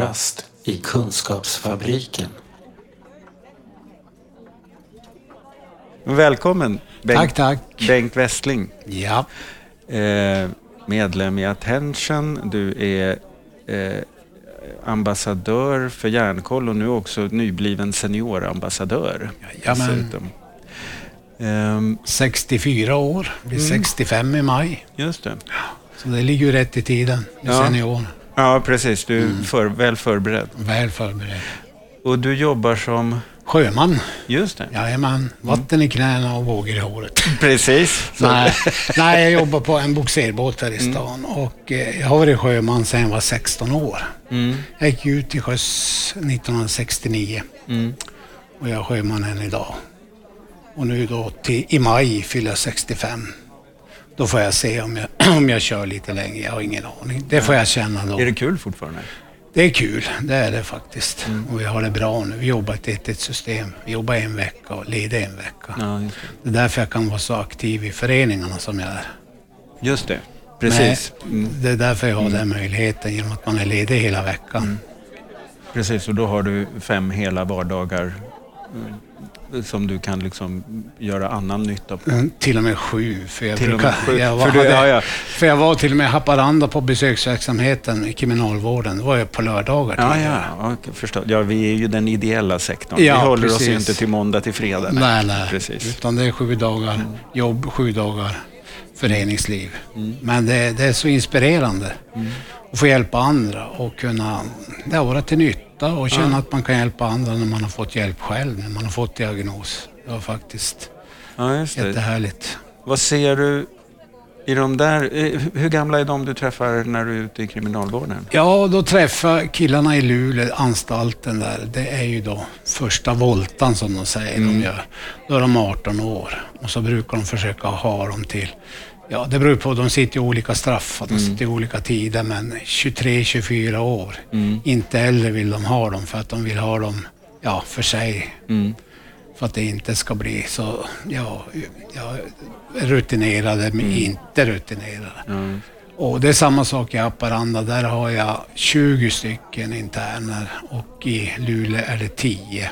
Kafferast i Kunskapsfabriken. Välkommen Bengt, Tack, tack. Bengt Westling, Ja, eh, medlem i Attention. Du är eh, ambassadör för Järnkoll och nu också nybliven seniorambassadör. Jajamän. dessutom. Ehm, 64 år. Blir Mm. 65 i maj. just det. Så det ligger ju rätt i tiden. med Ja. Senior. Ja, precis. Du är Mm. för, väl förberedd. Väl förberedd. Och du jobbar som... Sjöman. Just det. Jajamän. Vatten i knäna och vågor i håret. Precis. Nej, nej, jag jobbar på en bogserbåt här i stan och eh, jag har varit sjöman sedan jag var 16 år. Mm, Jag gick ut till sjöss 1969 mm. och jag är sjöman än idag. Och nu då till, i maj fyller jag 65. Då får jag se om jag, om jag kör lite längre. Jag har ingen aning. Det får jag känna då. Är det kul fortfarande? Det är kul, det är det faktiskt. Mm. Och vi har det bra nu. Vi jobbar ett 1 system. Vi jobbar en vecka och leder en vecka. Ja, det. Det är därför jag kan vara så aktiv i föreningarna som jag är. Just det. Precis. Mm. Det är därför jag har den möjligheten, genom att man är ledig hela veckan. Mm. Precis, och då har du fem hela vardagar mm, som du kan liksom göra annan nytta på. Mm, Till och med sju. För jag, Till och brukar, med sju. Jag var, För du, hade, ja, ja. för jag var till och med i Haparanda på besöksverksamheten i kriminalvården. Det var jag på lördagar Ja, ja, ja, ja, vi är ju den ideella sektorn. Ja, vi håller oss ju precis. inte till måndag till fredag. Nej, nej. Precis. Utan det är sju dagar jobb, sju dagar föreningsliv. Men det, det är så inspirerande att få hjälpa andra och kunna ja, vara till nytta och känna att man kan hjälpa andra när man har fått hjälp själv, när man har fått diagnos. Det var faktiskt Ja, just det. jättehärligt. Vad ser du i de där... eh, Hur gamla är de du träffar när du är ute i kriminalvården? Ja, då träffar killarna i Luleå, anstalten där, det är ju då första voltan som de säger de gör. Då är de 18 år och så brukar de försöka ha dem till, ja det beror på, de sitter i olika straff, de sitter i olika tider, men 23-24 år. Inte äldre vill de ha dem för att de vill ha dem, ja, för sig. Mm. För att det inte ska bli så, ja, ja rutinerade men inte rutinerade. Ja. Och det är samma sak i Haparanda. Där har jag 20 stycken interner och i Luleå är det 10.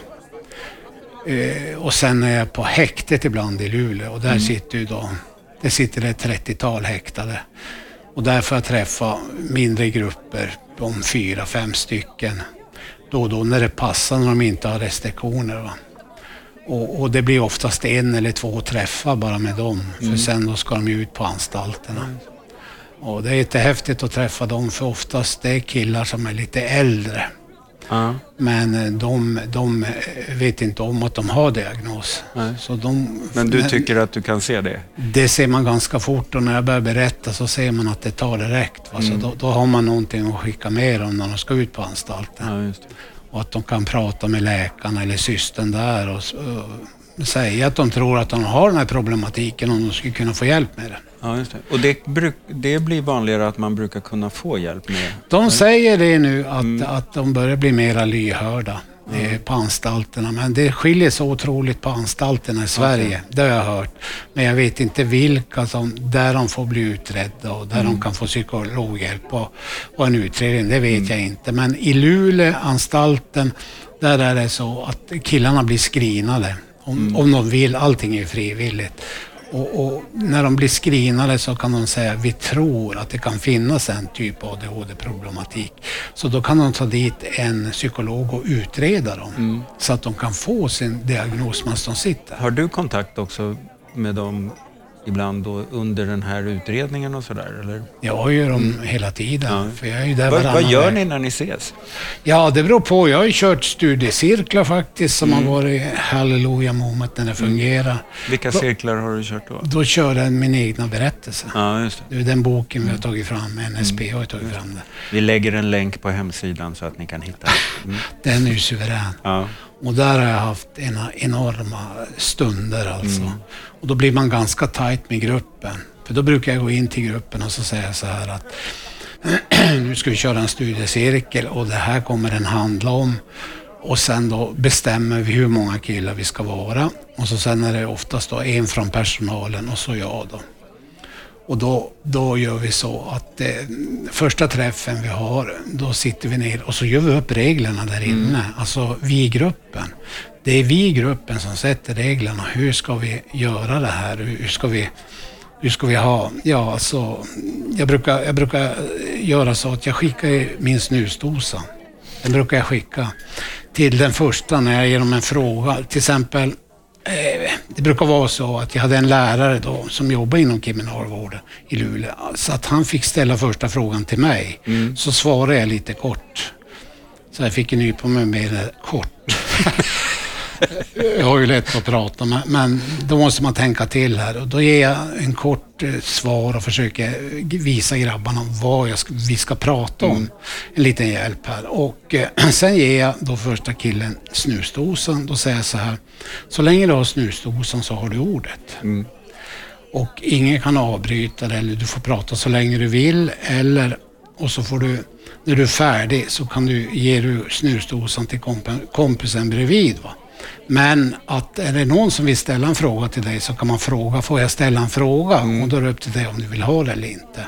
Eh, och sen är jag på häktet ibland i Luleå och där sitter ju då, det sitter ett 30-tal häktade. Och där får jag träffa mindre grupper om fyra, fem stycken. Då och då när det passar, när de inte har restriktioner. Och, och det blir oftast en eller två träffar bara med dem. För sen då ska de ju ut på anstalterna. Och det är jättehäftigt att träffa dem för oftast det är killar som är lite äldre. Ja. Men eh, de, de eh, vet inte om att de har diagnos. Nej. Så de, Men du tycker att du kan se det? Det ser man ganska fort och när jag börjar berätta så ser man att det tar direkt. Va? Så Mm. då, då har man någonting att skicka med dem när de ska ut på anstalten. Ja, just det. Och att de kan prata med läkaren eller systern där och, och säga att de tror att de har den här problematiken och de skulle kunna få hjälp med det. Ja, det. Och det, bruk, det blir vanligare att man brukar kunna få hjälp med... De säger det nu att, Mm. att de börjar bli mera lyhörda eh, på anstalterna. Men det skiljer så otroligt på anstalterna i Sverige. Det har jag hört. Men jag vet inte vilka som, där de får bli utredda och där Mm. de kan få psykologhjälp och, och en utredning. Det vet Mm. jag inte. Men i Luleå, anstalten, där är det så att killarna blir screenade. Om, Mm. om de vill, allting är frivilligt. Och, och när de blir screenade så kan de säga vi tror att det kan finnas en typ av ADHD-problematik. Så då kan de ta dit en psykolog och utreda dem Mm. så att de kan få sin diagnos medan de sitter. Har du kontakt också med dem ibland då under den här utredningen och sådär? Eller? Jag har ju dem hela tiden. Ja. För jag är ju där Vad, vad gör ni när ni ses? Ja, det beror på. Jag har ju kört studiecirklar faktiskt som Mm. har varit halleluja moment när det fungerar. Vilka Va- cirklar har du kört då? Då kör jag min egna berättelse. Ja, just det. Det är den boken vi har tagit fram, NSP har tagit fram den. Vi lägger en länk på hemsidan så att ni kan hitta. Mm. Den är ju suverän. Ja. Och där har jag haft ena enorma stunder alltså. Mm. Och då blir man ganska tajt med gruppen. För då brukar jag gå in till gruppen och så säga så här att nu ska vi köra en studiecirkel och det här kommer den handla om. Och sen då bestämmer vi hur många killar vi ska vara. Och så sen är det oftast då en från personalen och så jag då. Och då, då gör vi så att eh, första träffen vi har, då sitter vi ner och så gör vi upp reglerna där inne. Mm. Alltså vi i gruppen. Det är vi i gruppen som sätter reglerna. Hur ska vi göra det här? Hur ska vi, hur ska vi ha? Ja, alltså, jag, brukar, jag brukar göra så att jag skickar min snusdosa. Den brukar jag skicka till den första när jag ger dem en fråga. Till exempel, det brukar vara så att jag hade en lärare då som jobbade inom kriminalvården i Luleå. Så att han fick ställa första frågan till mig. Mm. Så svarade jag lite kort. Så jag fick en ny på mig med kort. jag har ju lätt att prata, men, men då måste man tänka till här. Och då ger jag en kort eh, svar och försöker visa grabbarna vad jag vi ska prata om. Mm. En liten hjälp här. Och eh, sen ger jag då första killen snusdosan. Då säger jag så här, så länge du har snusdosan så har du ordet. Mm. Och ingen kan avbryta det eller du får prata så länge du vill. Eller, och så får du när du är färdig så kan du ge du snusdosan till kompisen bredvid. Va? Men att är det någon som vill ställa en fråga till dig så kan man fråga, får jag ställa en fråga? Mm. Och då är det upp till dig om du vill ha det eller inte.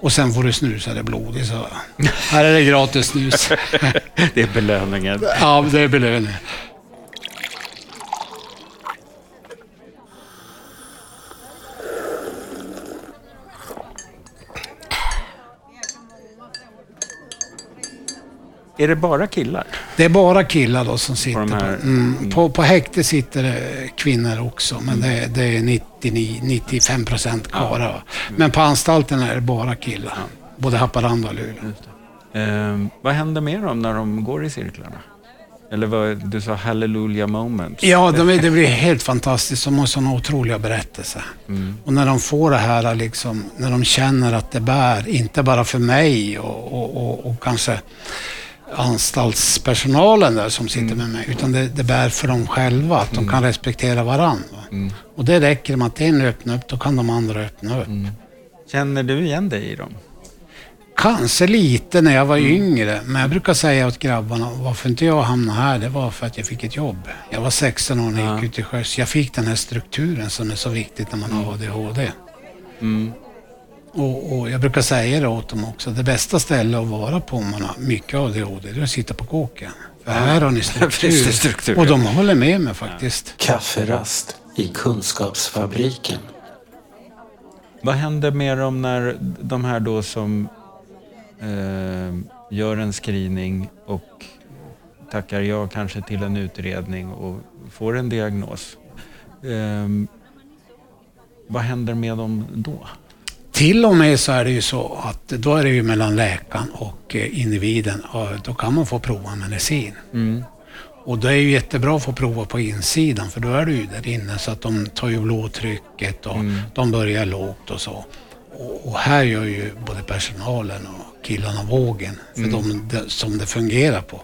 Och sen får du snusa det blodigt. Så. Här är det gratis snus. det är belöningen. Ja, det är belöningen. Är det bara killar? Det är bara killar då som sitter på, här... mm, på, på häktet sitter det kvinnor också, men mm. det, det, är 99, 95 procent karlar. Ja. Men på anstalten är det bara killar. Ja. Både Haparanda och Luleå. Eh, vad händer med dem när de går i cirklarna? Eller vad, du sa hallelujah moments. Ja, de, det blir helt fantastiskt. De har sådana otroliga berättelser. Mm. Och när de får det här, liksom, när de känner att det bär, inte bara för mig och, och, och, och kanske anstaltspersonalen där som sitter mm. med mig, utan det, det bär för dem själva, att de mm. kan respektera varandra. Mm. Och det räcker med att en öppnar upp, då kan de andra öppna upp. Mm. Känner du igen dig i dem? Kanske lite när jag var mm. yngre, men jag brukar säga åt grabbarna, varför inte jag hamnade här, det var för att jag fick ett jobb. Jag var 16 år när jag gick ut till sjöss. Jag fick den här strukturen som är så viktigt när man har ADHD. Mm. Och, och, jag brukar säga det åt dem också, det bästa stället att vara på om man har mycket ADHD, det är att sitta på kåken. För här har ni struktur. struktur. Och de håller med mig faktiskt. Kafferast i Kunskapsfabriken. Vad händer med dem när de här då som eh, gör en screening och tackar ja kanske till en utredning och får en diagnos. Eh, vad händer med dem då? Till och med så är det ju så att då är det ju mellan läkaren och eh, individen. Och då kan man få prova medicin. Mm. Och det är ju jättebra att få prova på insidan för då är du ju där inne så att de tar ju blodtrycket och mm. de börjar lågt och så. Och, och, här gör ju både personalen och killarna vågen för mm. de, de, som det fungerar på.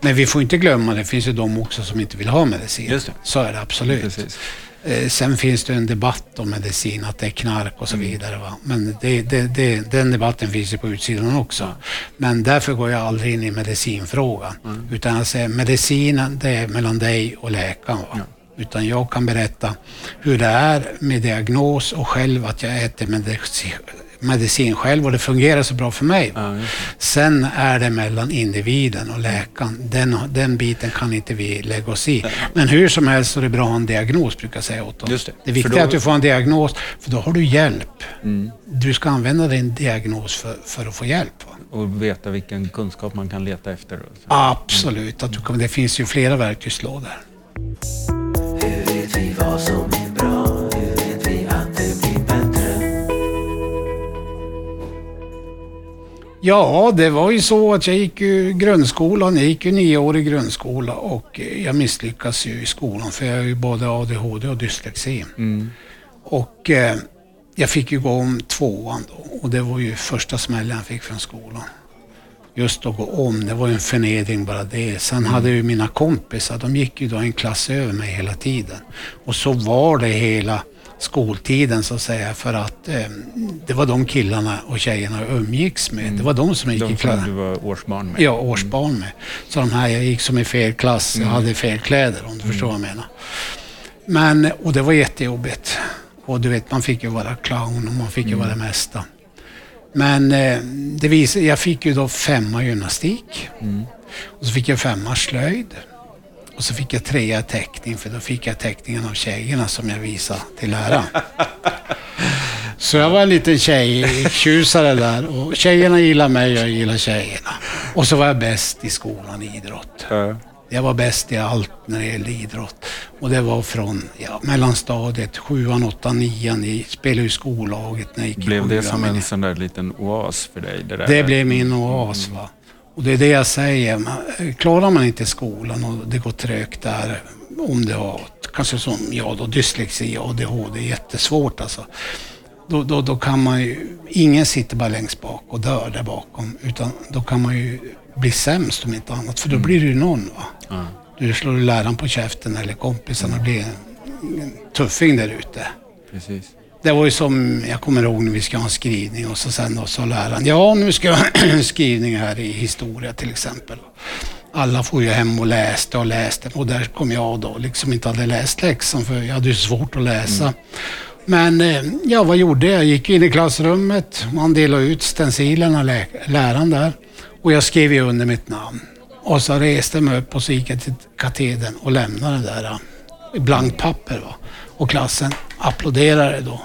Men vi får inte glömma, det finns ju de också som inte vill ha medicin. Så är det absolut. Precis. Eh, sen finns det en debatt om medicin, att det är knark och så mm. vidare. Va? Men det, det, det, den debatten finns ju på utsidan också. Men därför går jag aldrig in i medicinfrågan. Mm. Utan jag säger medicinen, det är mellan dig och läkaren. Va? Ja. Utan jag kan berätta hur det är med diagnos och själv att jag äter medicin, medicin själv och det fungerar så bra för mig. Ja, Sen är det mellan individen och läkaren. Den, den biten kan inte vi lägga oss i. Men hur som helst så är det bra att ha en diagnos, brukar jag säga åt dem. Just det. det viktiga då... är att du får en diagnos, för då har du hjälp. Mm. Du ska använda din diagnos för, för att få hjälp. Och veta vilken kunskap man kan leta efter. Absolut, att du kan, det finns ju flera verktygslådor. Hur vet vi vad som Ja, det var ju så att jag gick ju grundskolan. Jag gick ju nioårig grundskola och jag misslyckades ju i skolan för jag har ju både ADHD och dyslexi. Mm. Och eh, jag fick ju gå om tvåan då och det var ju första smällen jag fick från skolan. Just att gå om, det var ju en förnedring bara det. Sen mm. hade ju mina kompisar, de gick ju då en klass över mig hela tiden. Och så var det hela skoltiden så att säga för att eh, det var de killarna och tjejerna jag umgicks med. Mm. Det var de som jag gick de i klass. du var årsbarn med? Ja, årsbarn mm. med. Så de här, jag gick som i fel klass, jag mm. hade fel kläder om du förstår vad jag menar. Men, och det var jättejobbigt. Och du vet, man fick ju vara clown och man fick ju vara det mesta. Men eh, det visade, jag fick ju då femma gymnastik. Och så fick jag femma slöjd. Och så fick jag trea teckning, för då fick jag teckningen av tjejerna som jag visade till läraren. Så jag var en liten tjejtjusare där. Och tjejerna gillar mig och jag gillar tjejerna. Och så var jag bäst i skolan i idrott. Ja. Jag var bäst i allt när det gällde idrott. Och det var från ja, mellanstadiet, sjuan, åttan, nian. Jag spelade i skollaget när jag gick i Blev det som en sån där liten oas för dig? Det, där? Det blev min oas. Va? Och det är det jag säger. Klarar man inte skolan och det går trögt där, om det har, kanske som jag då, dyslexi och ADHD, det är jättesvårt alltså. Då, då, då kan man ju, ingen sitter bara längst bak och dör där bakom, utan då kan man ju bli sämst om inte annat, för då blir det ju någon. Va? Ja. Du slår läraren på käften eller kompisarna blir en tuffing där ute. Precis. Det var ju som, jag kommer ihåg när vi ska ha en skrivning och så sen då sa läraren, ja nu ska jag ha en skrivning här i historia till exempel. Alla får ju hem och läste och läste och där kom jag då liksom inte hade läst läxan för jag hade ju svårt att läsa. Men eh, ja, vad gjorde jag? Jag gick in i klassrummet, man delade ut stencilerna, lä- läraren där och jag skrev ju under mitt namn. Och så reste jag mig upp och så gick jag till katedern och lämnade det där eh, i blankt papper. Va? Och klassen applåderade då.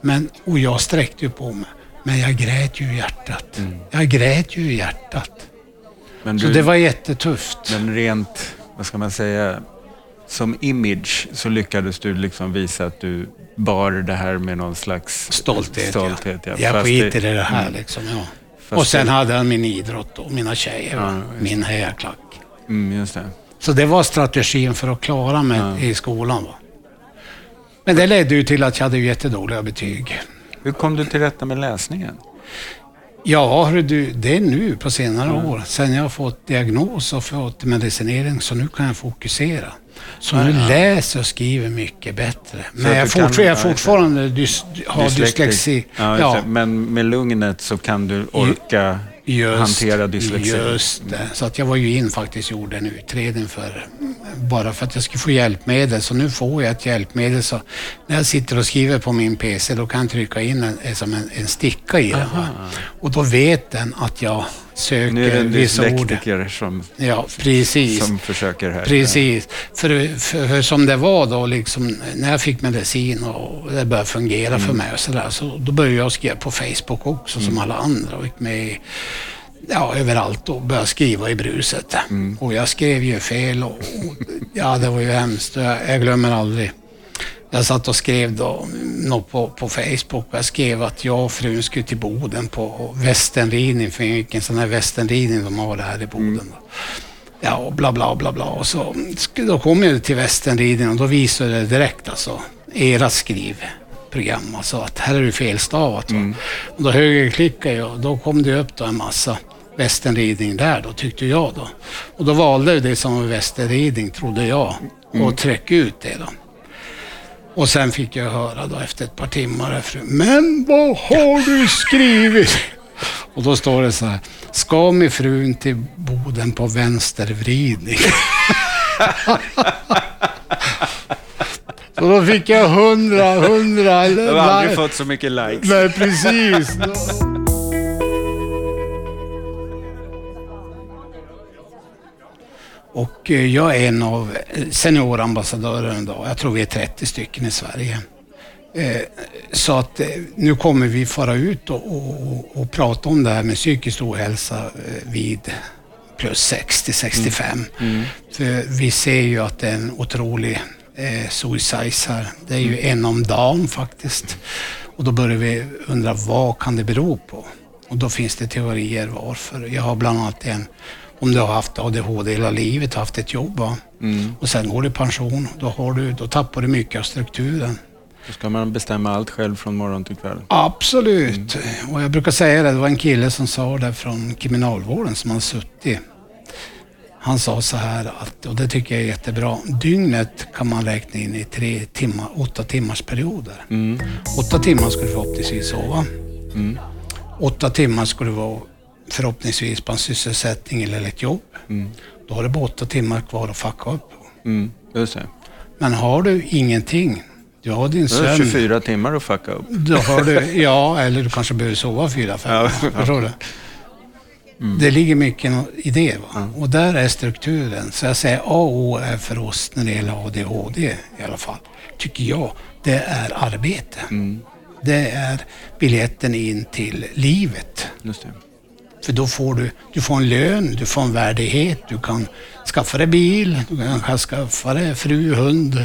Men, och jag sträckte ju på mig. Men jag grät ju i hjärtat. Jag grät ju i hjärtat. Men, Så du, det var jättetufft. men rent, vad ska man säga, som image så lyckades du liksom visa att du bar det här med någon slags Stolthet, stolthet ja. ja. Jag skiter det- i det här Mm. liksom. Ja. Fast Och sen det- hade han min idrott och mina tjejer. Ja, min hejaklack. Mm, just det. Så det var strategin för att klara mig Ja. i skolan. Va? Men det ledde ju till att jag hade jättedåliga betyg. Hur kom du till rätta med läsningen? Ja, du, det är nu på senare år. Sen jag har fått diagnos och fått medicinering, så nu kan jag fokusera. Så nu läser och skriver mycket bättre. Men att jag, du kan- fortfar- jag ja, fortfarande dys, har dyslexi. Ja, Ja. Men med lugnet så kan du orka hantera dyslexi. Just det. Så att jag var ju in faktiskt gjorde en utredning för bara för att jag skulle få hjälpmedel. Så nu får jag ett hjälpmedel. Så när jag sitter och skriver på min PC då kan jag trycka in en, en, som en, en sticka i den. Va? Och då vet den att jag söker Nu är det en dyslektiker som, Ja, precis. som försöker här. Precis. För, för, för som det var då, liksom, när jag fick medicin och det började fungera för mig och sådär, så då började jag skriva på Facebook också som alla andra och gick med i, ja, överallt och började skriva i bruset. Och jag skrev ju fel och, och ja, det var ju hemskt. Jag, jag glömmer aldrig. Jag satt och skrev då, något på, på Facebook. Jag skrev att jag och frun skulle till Boden på västernridning, för vilken sån här västernridning de har här i Boden. Då. Ja, och bla bla bla bla. Och så, då kom jag till västernridningen och då visade det direkt alltså, era skrivprogram. Alltså att här är det felstavat. Va? Och då högerklickade jag och då kom det upp då en massa västernridning där då, tyckte jag då. Och då valde jag det som var västernridning, trodde jag, och tryckte ut det då. Och sen fick jag höra då efter ett par timmar efter, men vad har du skrivit? Och då står det så här, ska med frun till Boden på vänstervridning. Så då fick jag hundra, hundra... Jag har aldrig fått så mycket likes. Nej, precis. Och eh, jag är en av seniorambassadörerna idag. Jag tror vi är 30 stycken i Sverige. Eh, Så att eh, nu kommer vi fara ut och, och, och prata om det här med psykisk ohälsa eh, vid plus 60-65. För vi ser ju att det är en otrolig eh, suicides här. Det är ju en om dagen faktiskt. Och då börjar vi undra vad kan det bero på? Och då finns det teorier varför. Jag har bland annat en, om du har haft ADHD hela livet, haft ett jobb va? och sen går du i pension, då, har du, då tappar du mycket av strukturen. Då ska man bestämma allt själv från morgon till kväll. Absolut. Och jag brukar säga det, det var en kille som sa det från kriminalvården som har suttit. Han sa så här, att, och det tycker jag är jättebra, dygnet kan man räkna in i tre timmar, åtta timmars perioder. Åtta timmar ska du förhoppningsvis sova. Åtta timmar ska du vara förhoppningsvis på en sysselsättning eller ett jobb. Då har du bara åtta timmar kvar att fucka upp. Mm. Men har du ingenting, Du har din sömn. 24 timmar att fucka upp. Då har du, ja, eller du kanske behöver sova fyra, fem. Ja. Förstår du? Det ligger mycket i det. Va? Och där är strukturen. Så jag säger A och O är för oss när det gäller ADHD i alla fall, tycker jag, det är arbete. Det är biljetten in till livet. Just det. För då får du, du får en lön, du får en värdighet, du kan skaffa dig bil, du kan skaffa dig fru, hund,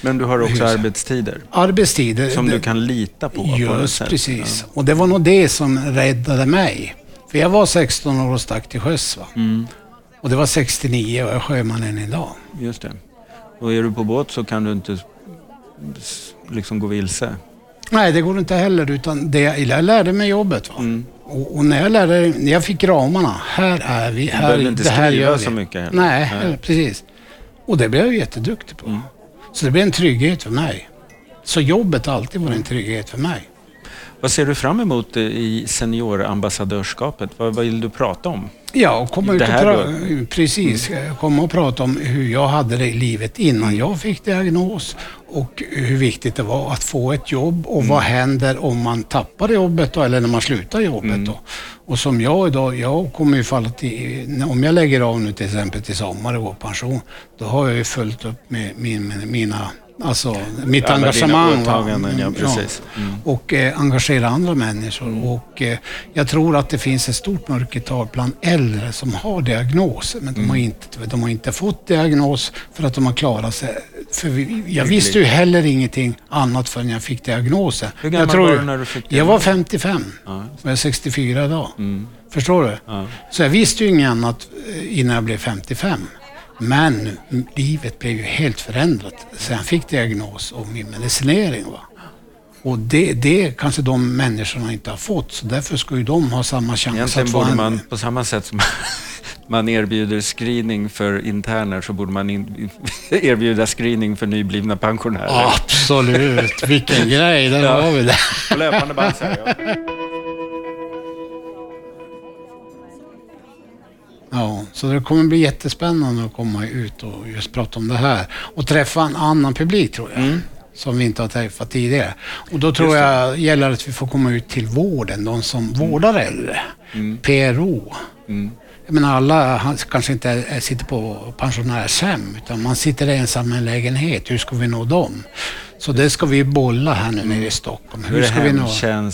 Men du har också Huset. arbetstider arbetstider. som Det- du kan lita på. på Just sätt. precis. Och det var nog det som räddade mig. För jag var 16 år och stack till sjöss. Ja. Mm, Och det var 69 och jag är sjöman än idag. just det. Och är du på båt så kan du inte liksom gå vilse. Nej, det går inte heller. Utan det, jag lärde mig jobbet. Va? Mm. Och, och när jag lärde, när jag fick ramarna. Här är vi. Här, behöver inte det här gör vi. så mycket heller. Nej, Nej. precis. Och det blev jag jätteduktig på. Mm. Så det blev en trygghet för mig. Så jobbet har alltid varit en trygghet för mig. Vad ser du fram emot eh, i seniorambassadörskapet? Vad vad vill du prata om? Ja, och komma ut och pra- precis, komma och prata om hur jag hade det i livet innan jag fick diagnos och hur viktigt det var att få ett jobb och vad händer om man tappar jobbet då, eller när man slutar jobbet då. Och som jag idag, jag kommer ju falla till, om jag lägger av nu till exempel till sommar och går pension, då har jag ju följt upp med, min, med mina Alltså mitt Alla dina engagemang. ja, precis. Mm. Och eh, engagera andra människor. Och eh, jag tror att det finns ett stort mörkertal bland äldre som har diagnoser. Men de, Mm. har inte, de har inte fått diagnos för att de har klarat sig. För vi, jag visste ju heller ingenting annat förrän jag fick diagnosen. Hur gammal jag tror, var du när du fick Jag var 55. Ja. Och jag är 64 idag. Mm. Förstår du? Ja. Så jag visste ju inget annat eh, innan jag blev 55. Men livet blev ju helt förändrat sen jag fick diagnos och min medicinering. Va? Och det, det kanske de människorna inte har fått, så därför ska ju de ha samma chans Egentligen att få borde man, på samma sätt som man erbjuder screening för interner, så borde man in, erbjuda screening för nyblivna pensionärer. Absolut, vilken grej, där Ja. har vi det. På löpande band säger jag. så det kommer bli jättespännande att komma ut och just prata om det här. Och träffa en annan publik tror jag. Som vi inte har träffat tidigare. Och då tror jag gäller att vi får komma ut till vården, de som vårdar äldre. PRO. Mm. Jag menar alla kanske inte sitter på pensionärshem utan man sitter ensam i en lägenhet. Hur ska vi nå dem? Så det ska vi bolla här nu nere i Stockholm. Hur är ska vi nå?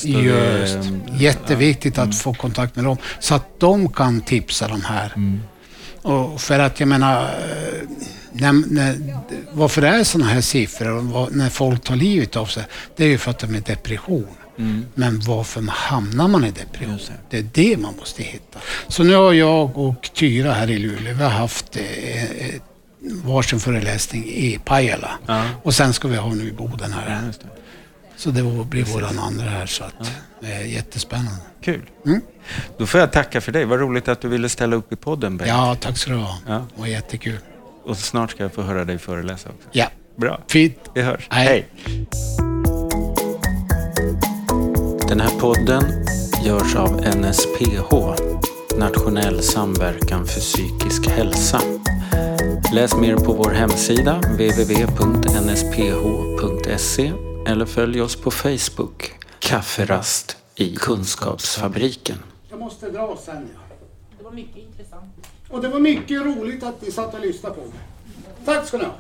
Just. mm, Jätteviktigt att få kontakt med dem så att de kan tipsa de här. Och för att jag menar, eh, när, när, varför det är sådana här siffror när folk tar livet av sig, det är ju för att de är depression. Mm. Men varför hamnar man i depression? Det. är det man måste hitta. Så nu har jag och Tyra här i Luleå, vi har haft eh, eh, varsin föreläsning i Pajala. Ja. Och sen ska vi ha nu i Boden här. Ja. Så det blir våran andra här, så att det är jättespännande. Kul. Mm. Då får jag tacka för dig. Vad roligt att du ville ställa upp i podden, Bengt. Ja, tack ska du ha. Ja. Det var jättekul. Och snart ska jag få höra dig föreläsa också. Ja, Bra. fint. Vi hörs. Hej. Hej. Den här podden görs av NSPH, Nationell samverkan för psykisk hälsa. Läs mer på vår hemsida www.nsph.se eller följ oss på Facebook, Kafferast i Kunskapsfabriken. Jag måste dra sen ja. Det var mycket intressant. Och det var mycket roligt att ni satt och lyssnade på mig. Tack ska ni ha.